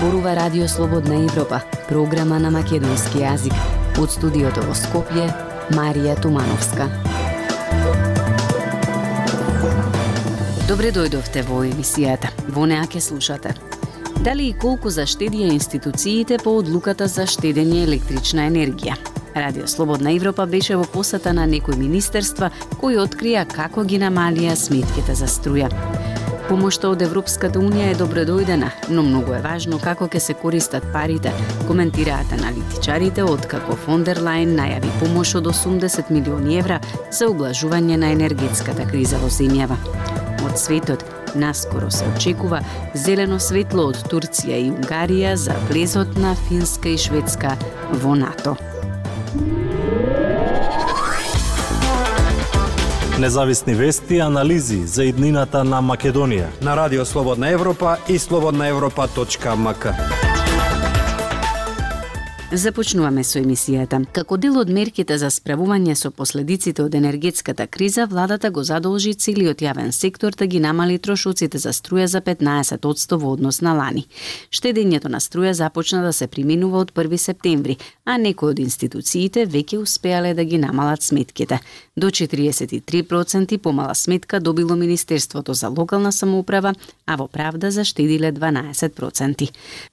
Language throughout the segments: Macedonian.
зборува Радио Слободна Европа, програма на македонски јазик. Од студиото во Скопје, Марија Тумановска. Добре дојдовте во емисијата. Во неа ке слушате. Дали и колку заштедија институциите по одлуката за штедење електрична енергија? Радио Слободна Европа беше во посета на некои министерства кои открија како ги намалија сметките за струја. Помошта од Европската Унија е добредојдена, но многу е важно како ќе се користат парите, коментираат аналитичарите од како Фондерлайн најави помош од 80 милиони евра за облажување на енергетската криза во земјава. Од светот наскоро се очекува зелено светло од Турција и Унгарија за влезот на Финска и Шведска во НАТО. Независни вести и анализи за иднината на Македонија. На Радио Слободна Европа и слободнаевропа.мк. Започнуваме со емисијата. Како дел од мерките за справување со последиците од енергетската криза, владата го задолжи целиот јавен сектор да ги намали трошоците за струја за 15% во однос на лани. Штедењето на струја започна да се применува од 1 септември, а некои од институциите веќе успеале да ги намалат сметките. До 43% помала сметка добило Министерството за локална самоуправа, а во Правда заштедиле 12%.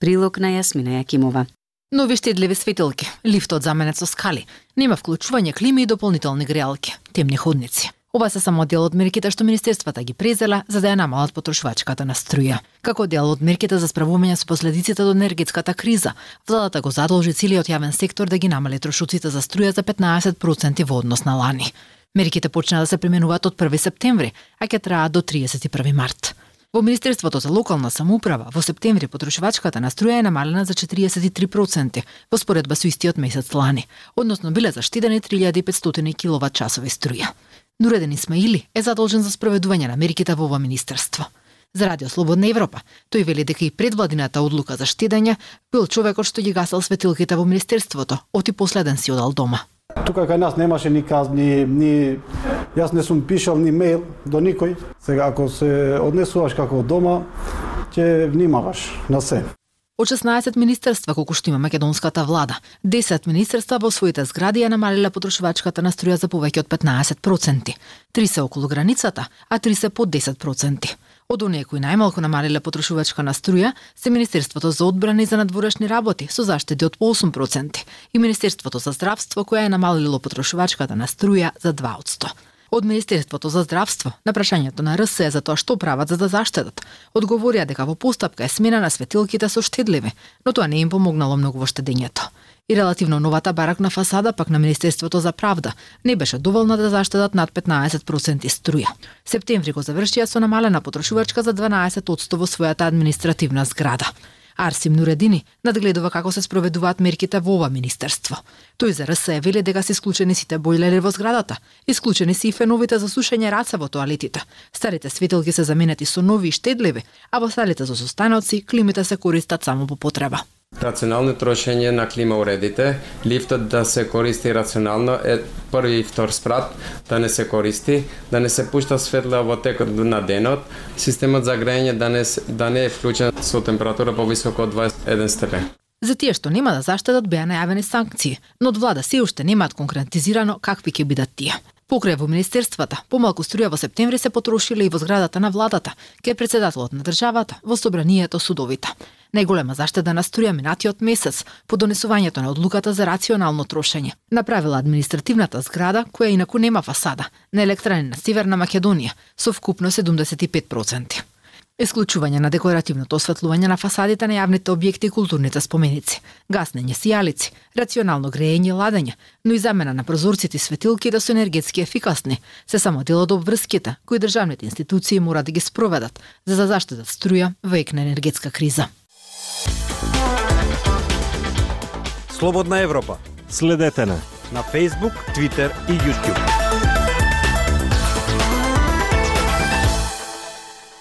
Прилог на Јасмина Јакимова. Нови штедливи светилки, лифтот заменет со скали, нема вклучување клими и дополнителни греалки, темни ходници. Ова се само дел од мерките што министерствата ги презела за да ја намалат потрошувачката на струја. Како дел од мерките за справување со последиците од енергетската криза, владата го задолжи целиот јавен сектор да ги намали трошуците за струја за 15% во однос на лани. Мерките почнаа да се применуваат од 1 септември, а ќе траат до 31 март. Во Министерството за локална самоуправа во септември потрошувачката на струја е намалена за 43% во споредба со истиот месец лани, односно биле заштедени 3500 киловат часови струја. Нуреден Исмаили е задолжен за спроведување на мерките во ова министерство. За Радио Слободна Европа, тој вели дека и предвладината одлука за штедење бил човекот што ги гасал светилките во министерството, оти последен си одал дома. Тука кај нас немаше ни казни, ни јас не сум пишал ни мејл до никој. Сега ако се однесуваш како дома, ќе внимаваш на се. Од 16 министерства колку што има македонската влада, 10 министерства во своите згради ја намалиле потрошувачката на струја за повеќе од 15%. Три се околу границата, а три се под 10%. Од оние кои најмалку намалиле потрошувачка на струја се Министерството за одбрана и за надворешни работи со заштеди од 8% и Министерството за здравство која е намалило потрошувачката на струја за 2%. Министерството за здравство на прашањето на РСЕ за тоа што прават за да заштедат, одговорија дека во постапка е смена на светилките со штедливи, но тоа не им помогнало многу во штедењето. И релативно новата баракна фасада пак на Министерството за правда не беше доволна да заштедат над 15% струја. Септември го завршија со намалена потрошувачка за 12% во својата административна зграда. Арсим Нуредини надгледува како се спроведуваат мерките во ова министерство. Тој за РСЕ вели дека се исклучени сите бојлери во зградата, исклучени се и феновите за сушење раца во тоалетите. Старите светилки се заменети со нови и штедливи, а во салите за состаноци климите се користат само по потреба. Рационално трошење на клима уредите, лифтот да се користи рационално е први и втор спрат, да не се користи, да не се пушта светло во текот на денот, системот за грејење да не, да не е вклучен со температура повисоко од 21 степен. За тие што нема да заштедат беа најавени санкции, но од влада се уште немаат конкретизирано какви ќе бидат тие. Покрај во министерствата, помалку струја во септември се потрошиле и во зградата на владата, ке председателот на државата, во собранието судовите. Најголема заштеда на струја минатиот месец по донесувањето на одлуката за рационално трошење. Направила административната зграда, која инаку нема фасада, на електрани на Северна Македонија, со вкупно 75%. Исклучување на декоративното осветлување на фасадите на јавните објекти и културните споменици, гаснење сијалици, рационално грејење и ладење, но и замена на прозорците и светилки да се енергетски ефикасни, се само дел од обврските кои државните институции мора да ги спроведат за да заштитат струја во ек на енергетска криза. Слободна Европа. Следете на на Facebook, Twitter и YouTube.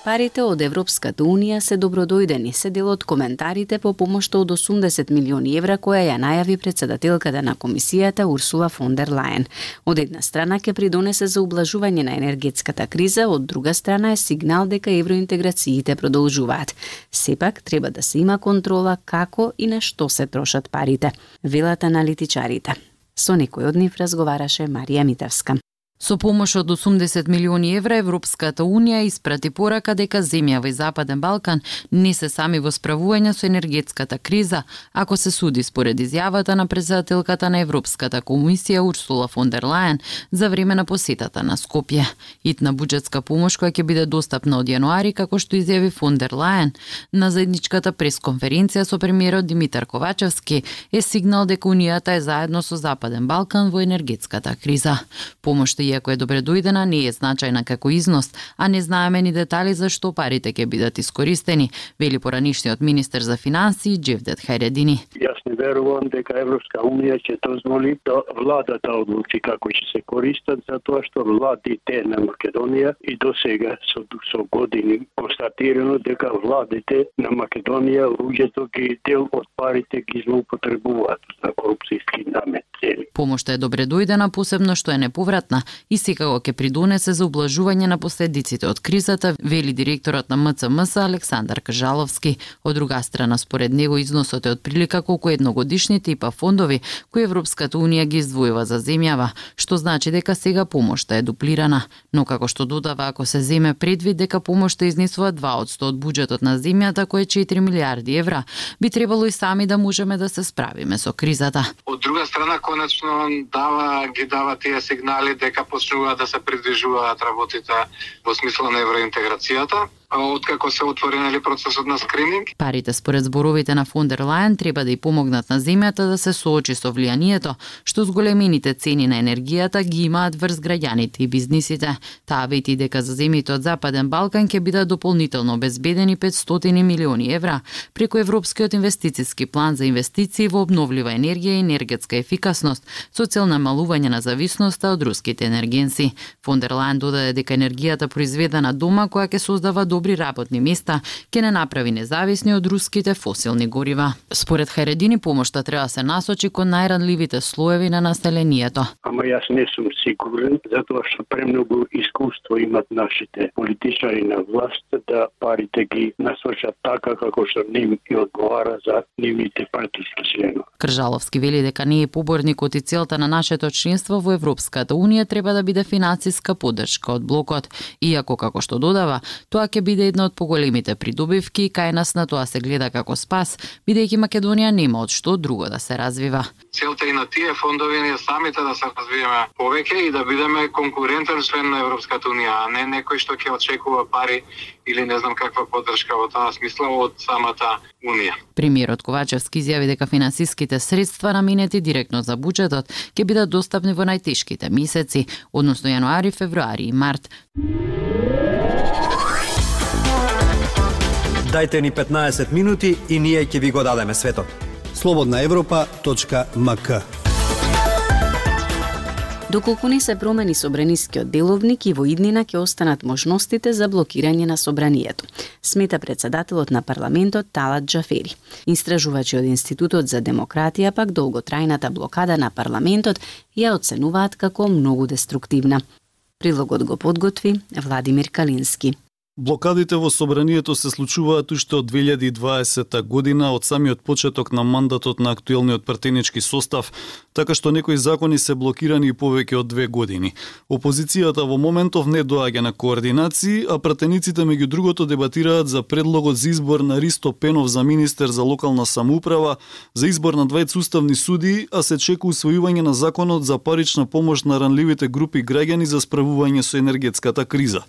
Парите од Европската Унија се добродојдени, се дел од коментарите по помошта од 80 милиони евра која ја најави председателката на комисијата Урсула фон дер Лајен. Од една страна ќе придонесе за ублажување на енергетската криза, од друга страна е сигнал дека евроинтеграциите продолжуваат. Сепак треба да се има контрола како и на што се трошат парите, велат аналитичарите. Со некој од нив разговараше Марија Митевска. Со помош од 80 милиони евра Европската Унија испрати порака дека земјава и Западен Балкан не се сами во справување со енергетската криза, ако се суди според изјавата на председателката на Европската комисија Урсула фон дер Лајен за време на посетата на Скопје. Итна буџетска помош која ќе биде достапна од јануари, како што изјави фон дер Лајен на заедничката пресконференција со премиерот Димитар Ковачевски, е сигнал дека Унијата е заедно со Западен Балкан во енергетската криза. Помошта иако е добре дојдена, не е значајна како износ, а не знаеме ни детали за што парите ќе бидат искористени, вели поранишниот министер за финансии Джевдет Хајредини. Јас не верувам дека Европска унија ќе дозволи да владата одлучи како ќе се користат за тоа што владите на Македонија и до сега со, со години констатирано дека владите на Македонија луѓето ги дел од парите ги злоупотребуваат за корупцијски намет. Помошта е добре дојдена, посебно што е неповратна и секако ќе придонесе за облажување на последиците од кризата, вели директорот на МЦМС Александар Кажаловски. Од друга страна, според него износот е од прилика колку едногодишните ИПА фондови кои Европската унија ги издвојува за земјава, што значи дека сега помошта е дуплирана. Но како што додава, ако се земе предвид дека помошта изнесува 2 од 100 од буџетот на земјата, кој е 4 милиарди евра, би требало и сами да можеме да се справиме со кризата. Од друга страна, конечно дава ги дава тие сигнали дека Да почнуваат да се придвижуваат работите во смисла на евроинтеграцијата откако се отвори нели процесот на скрининг. Парите според зборовите на Фондер Лајен треба да и помогнат на земјата да се соочи со влијанието што зголемените цени на енергијата ги имаат врз граѓаните и бизнисите. Таа вети дека за земјите од Западен Балкан ќе бидат дополнително обезбедени 500 милиони евра преку Европскиот инвестициски план за инвестиции во обновлива енергија и енергетска ефикасност со цел намалување на зависноста од руските енергенци. Фондер Лајен додаде дека енергијата произведена дома која ќе создава добри работни места, ќе не направи независни од руските фосилни горива. Според Харедини, помошта треба да се насочи кон најранливите слоеви на населението. Ама јас не сум сигурен, затоа што премногу искуство имат нашите политичари на власт да парите ги насочат така како што ним ги одговара за нивните партиски членови. Кржаловски вели дека не е поборник од и целта на нашето членство во Европската Унија треба да биде финансиска поддршка од блокот, иако како што додава, тоа ќе биде една од поголемите придобивки кај нас на тоа се гледа како спас, бидејќи Македонија нема од што друго да се развива. Целта и на тие фондови е самите да се развиеме повеќе и да бидеме конкурентен член на Европската унија, а не некој што ќе очекува пари или не знам каква поддршка во таа смисла од самата унија. Премиерот Ковачевски изјави дека финансиските средства наменети директно за буџетот ќе бидат достапни во најтешките месеци, односно јануари, февруари и март. Дајте ни 15 минути и ние ќе ви го дадеме светот. Слободна Европа.мк Доколку не се промени собранискиот деловник и во иднина ќе останат можностите за блокирање на собранието, смета председателот на парламентот Талат Джафери. Истражувачи од Институтот за демократија пак долготрајната блокада на парламентот ја оценуваат како многу деструктивна. Прилогот го подготви Владимир Калински. Блокадите во собранието се случуваат уште од 2020 година, од самиот почеток на мандатот на актуелниот партенички состав, така што некои закони се блокирани и повеќе од две години. Опозицијата во моментов не доаѓа на координации, а пратениците меѓу другото дебатираат за предлогот за избор на Ристо Пенов за министер за локална самоуправа, за избор на двајц уставни суди, а се чека усвојување на законот за парична помош на ранливите групи граѓани за справување со енергетската криза.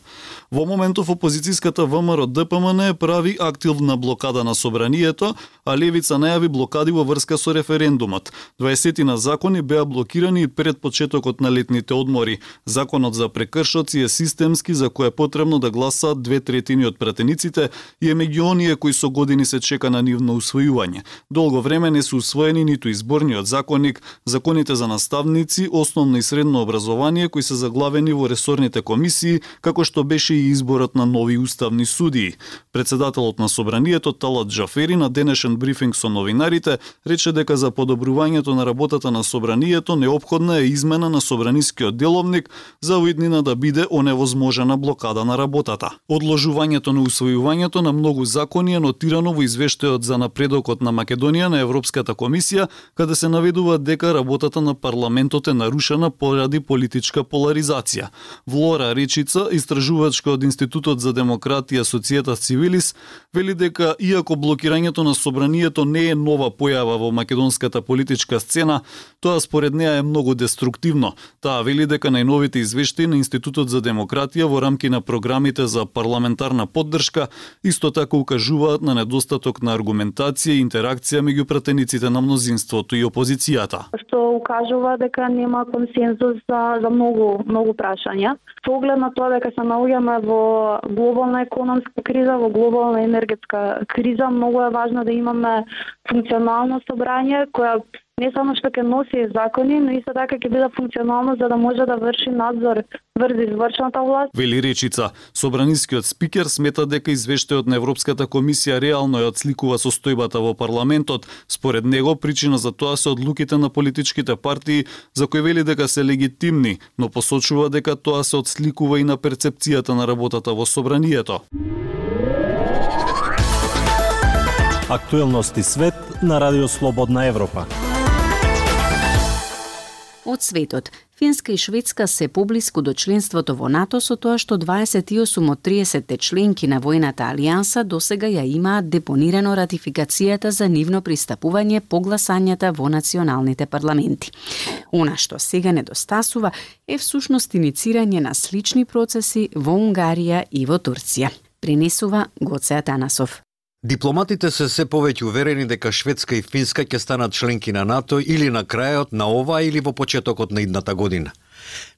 Во моментов опозицијата опозицијската ВМРО ДПМН прави активна блокада на собранието, а Левица најави блокади во врска со референдумот. 20 на закони беа блокирани пред почетокот на летните одмори. Законот за прекршоци е системски за кој е потребно да гласаат две третини од пратениците и е меѓу оние кои со години се чека на нивно усвојување. Долго време не се усвоени ниту изборниот законник, законите за наставници, основно и средно образование кои се заглавени во ресорните комисии, како што беше и изборот на нови нови уставни судии. Председателот на собранието Талат Джафери на денешен брифинг со новинарите рече дека за подобрувањето на работата на собранието необходна е измена на собранискиот деловник за уиднина да биде оневозможена блокада на работата. Одложувањето на усвојувањето на многу закони е нотирано во извештајот за напредокот на Македонија на Европската комисија, каде се наведува дека работата на парламентот е нарушена поради политичка поларизација. Влора Речица, истражувачка од Институтот за демократија Социјета Цивилис, вели дека иако блокирањето на собранието не е нова појава во македонската политичка сцена, тоа според неа е многу деструктивно. Таа вели дека најновите извештаи на Институтот за демократија во рамки на програмите за парламентарна поддршка исто така укажуваат на недостаток на аргументација и интеракција меѓу пратениците на мнозинството и опозицијата. Што укажува дека нема консензус за, за многу многу прашања. Со оглед на тоа дека се наоѓаме во глобална економска криза, во глобална енергетска криза, многу е важно да имаме функционално собрание која не само што ќе носи закони, но исто така ќе биде функционално за да може да врши надзор врз извршната власт. Вели речица, собранискиот спикер смета дека извештајот на Европската комисија реално ја отсликува состојбата во парламентот. Според него причина за тоа се одлуките на политичките партии за кои вели дека се легитимни, но посочува дека тоа се отсликува и на перцепцијата на работата во собранието. Актуелности свет на Радио Слободна Европа од светот. Финска и Шведска се поблиску до членството во НАТО со тоа што 28 од 30 членки на војната алијанса досега ја имаат депонирано ратификацијата за нивно пристапување по гласањата во националните парламенти. Она што сега недостасува е всушност иницирање на слични процеси во Унгарија и во Турција. Принесува Гоце Атанасов. Дипломатите се се повеќе уверени дека Шведска и Финска ќе станат членки на НАТО или на крајот на ова или во почетокот на идната година.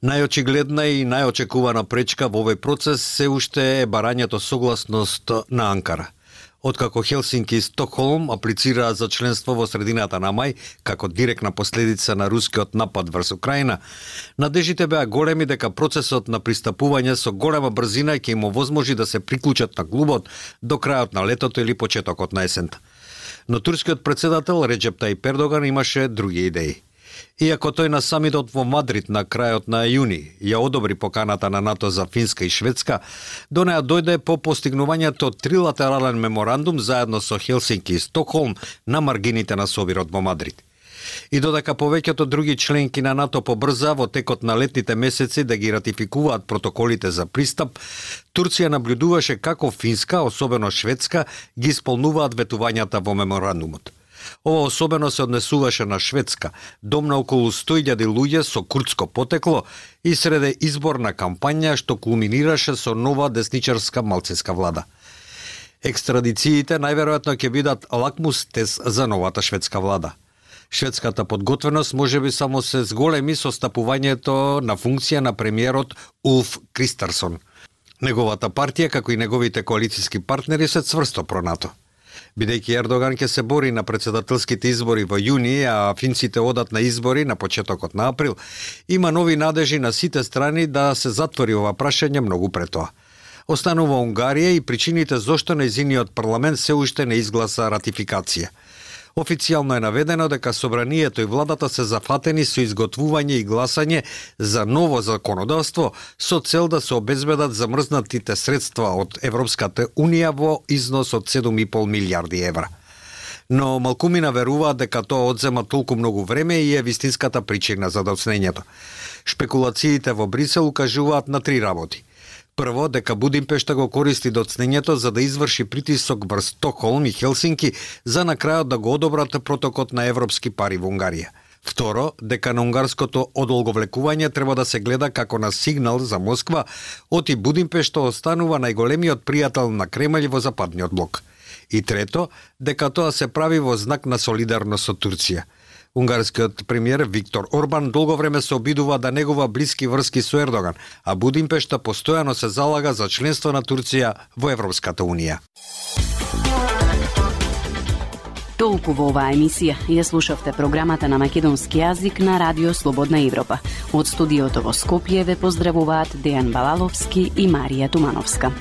Најочигледна и најочекувана пречка во овој процес се уште е барањето согласност на Анкара – Откако Хелсинки и Стокхолм аплицираа за членство во средината на мај, како директна последица на рускиот напад врз Украина, надежите беа големи дека процесот на пристапување со голема брзина ќе им овозможи да се приклучат на глубот до крајот на летото или почетокот на есента. Но турскиот председател Реджеп Тај Пердоган имаше други идеи. Иако тој на самитот во Мадрид на крајот на јуни ја одобри поканата на НАТО за Финска и Шведска, до неа дојде по постигнувањето трилатерален меморандум заедно со Хелсинки и Стокхолм на маргините на Собирот во Мадрид. И додека повеќето други членки на НАТО побрза во текот на летните месеци да ги ратификуваат протоколите за пристап, Турција наблюдуваше како Финска, особено Шведска, ги исполнуваат ветувањата во меморандумот. Ова особено се однесуваше на Шведска, дом на околу 100.000 луѓе со курдско потекло и среде изборна кампања што кулминираше со нова десничарска малцинска влада. Екстрадициите најверојатно ќе бидат лакмус тест за новата шведска влада. Шведската подготвеност може би само се зголеми со стапувањето на функција на премиерот Улф Кристерсон. Неговата партија, како и неговите коалициски партнери, се цврсто пронато бидејќи Ердоган ќе се бори на председателските избори во јуни, а финците одат на избори на почетокот на април, има нови надежи на сите страни да се затвори ова прашање многу пред тоа. Останува Унгарија и причините зошто незиниот парламент се уште не изгласа ратификација. Официјално е наведено дека собранието и владата се зафатени со изготвување и гласање за ново законодавство со цел да се обезбедат замрзнатите средства од Европската Унија во износ од 7,5 милиарди евра. Но Малкумина веруваат дека тоа одзема толку многу време и е вистинската причина за доцнењето. Шпекулациите во Брисел укажуваат на три работи. Прво, дека Будимпешта го користи доцнењето за да изврши притисок врз Стокхолм и Хелсинки за на крајот да го одобрат протокот на европски пари во Унгарија. Второ, дека на унгарското одолговлекување треба да се гледа како на сигнал за Москва, оти Будимпешта останува најголемиот пријател на Кремљ во западниот блок. И трето, дека тоа се прави во знак на солидарност со Турција – Унгарскиот премиер Виктор Орбан долго време се обидува да негова блиски врски со Ердоган, а Будимпешта постојано се залага за членство на Турција во Европската Унија. Толку во оваа емисија ја слушавте програмата на македонски јазик на Радио Слободна Европа. Од студиото во Скопје ве поздравуваат Дејан Балаловски и Марија Тумановска.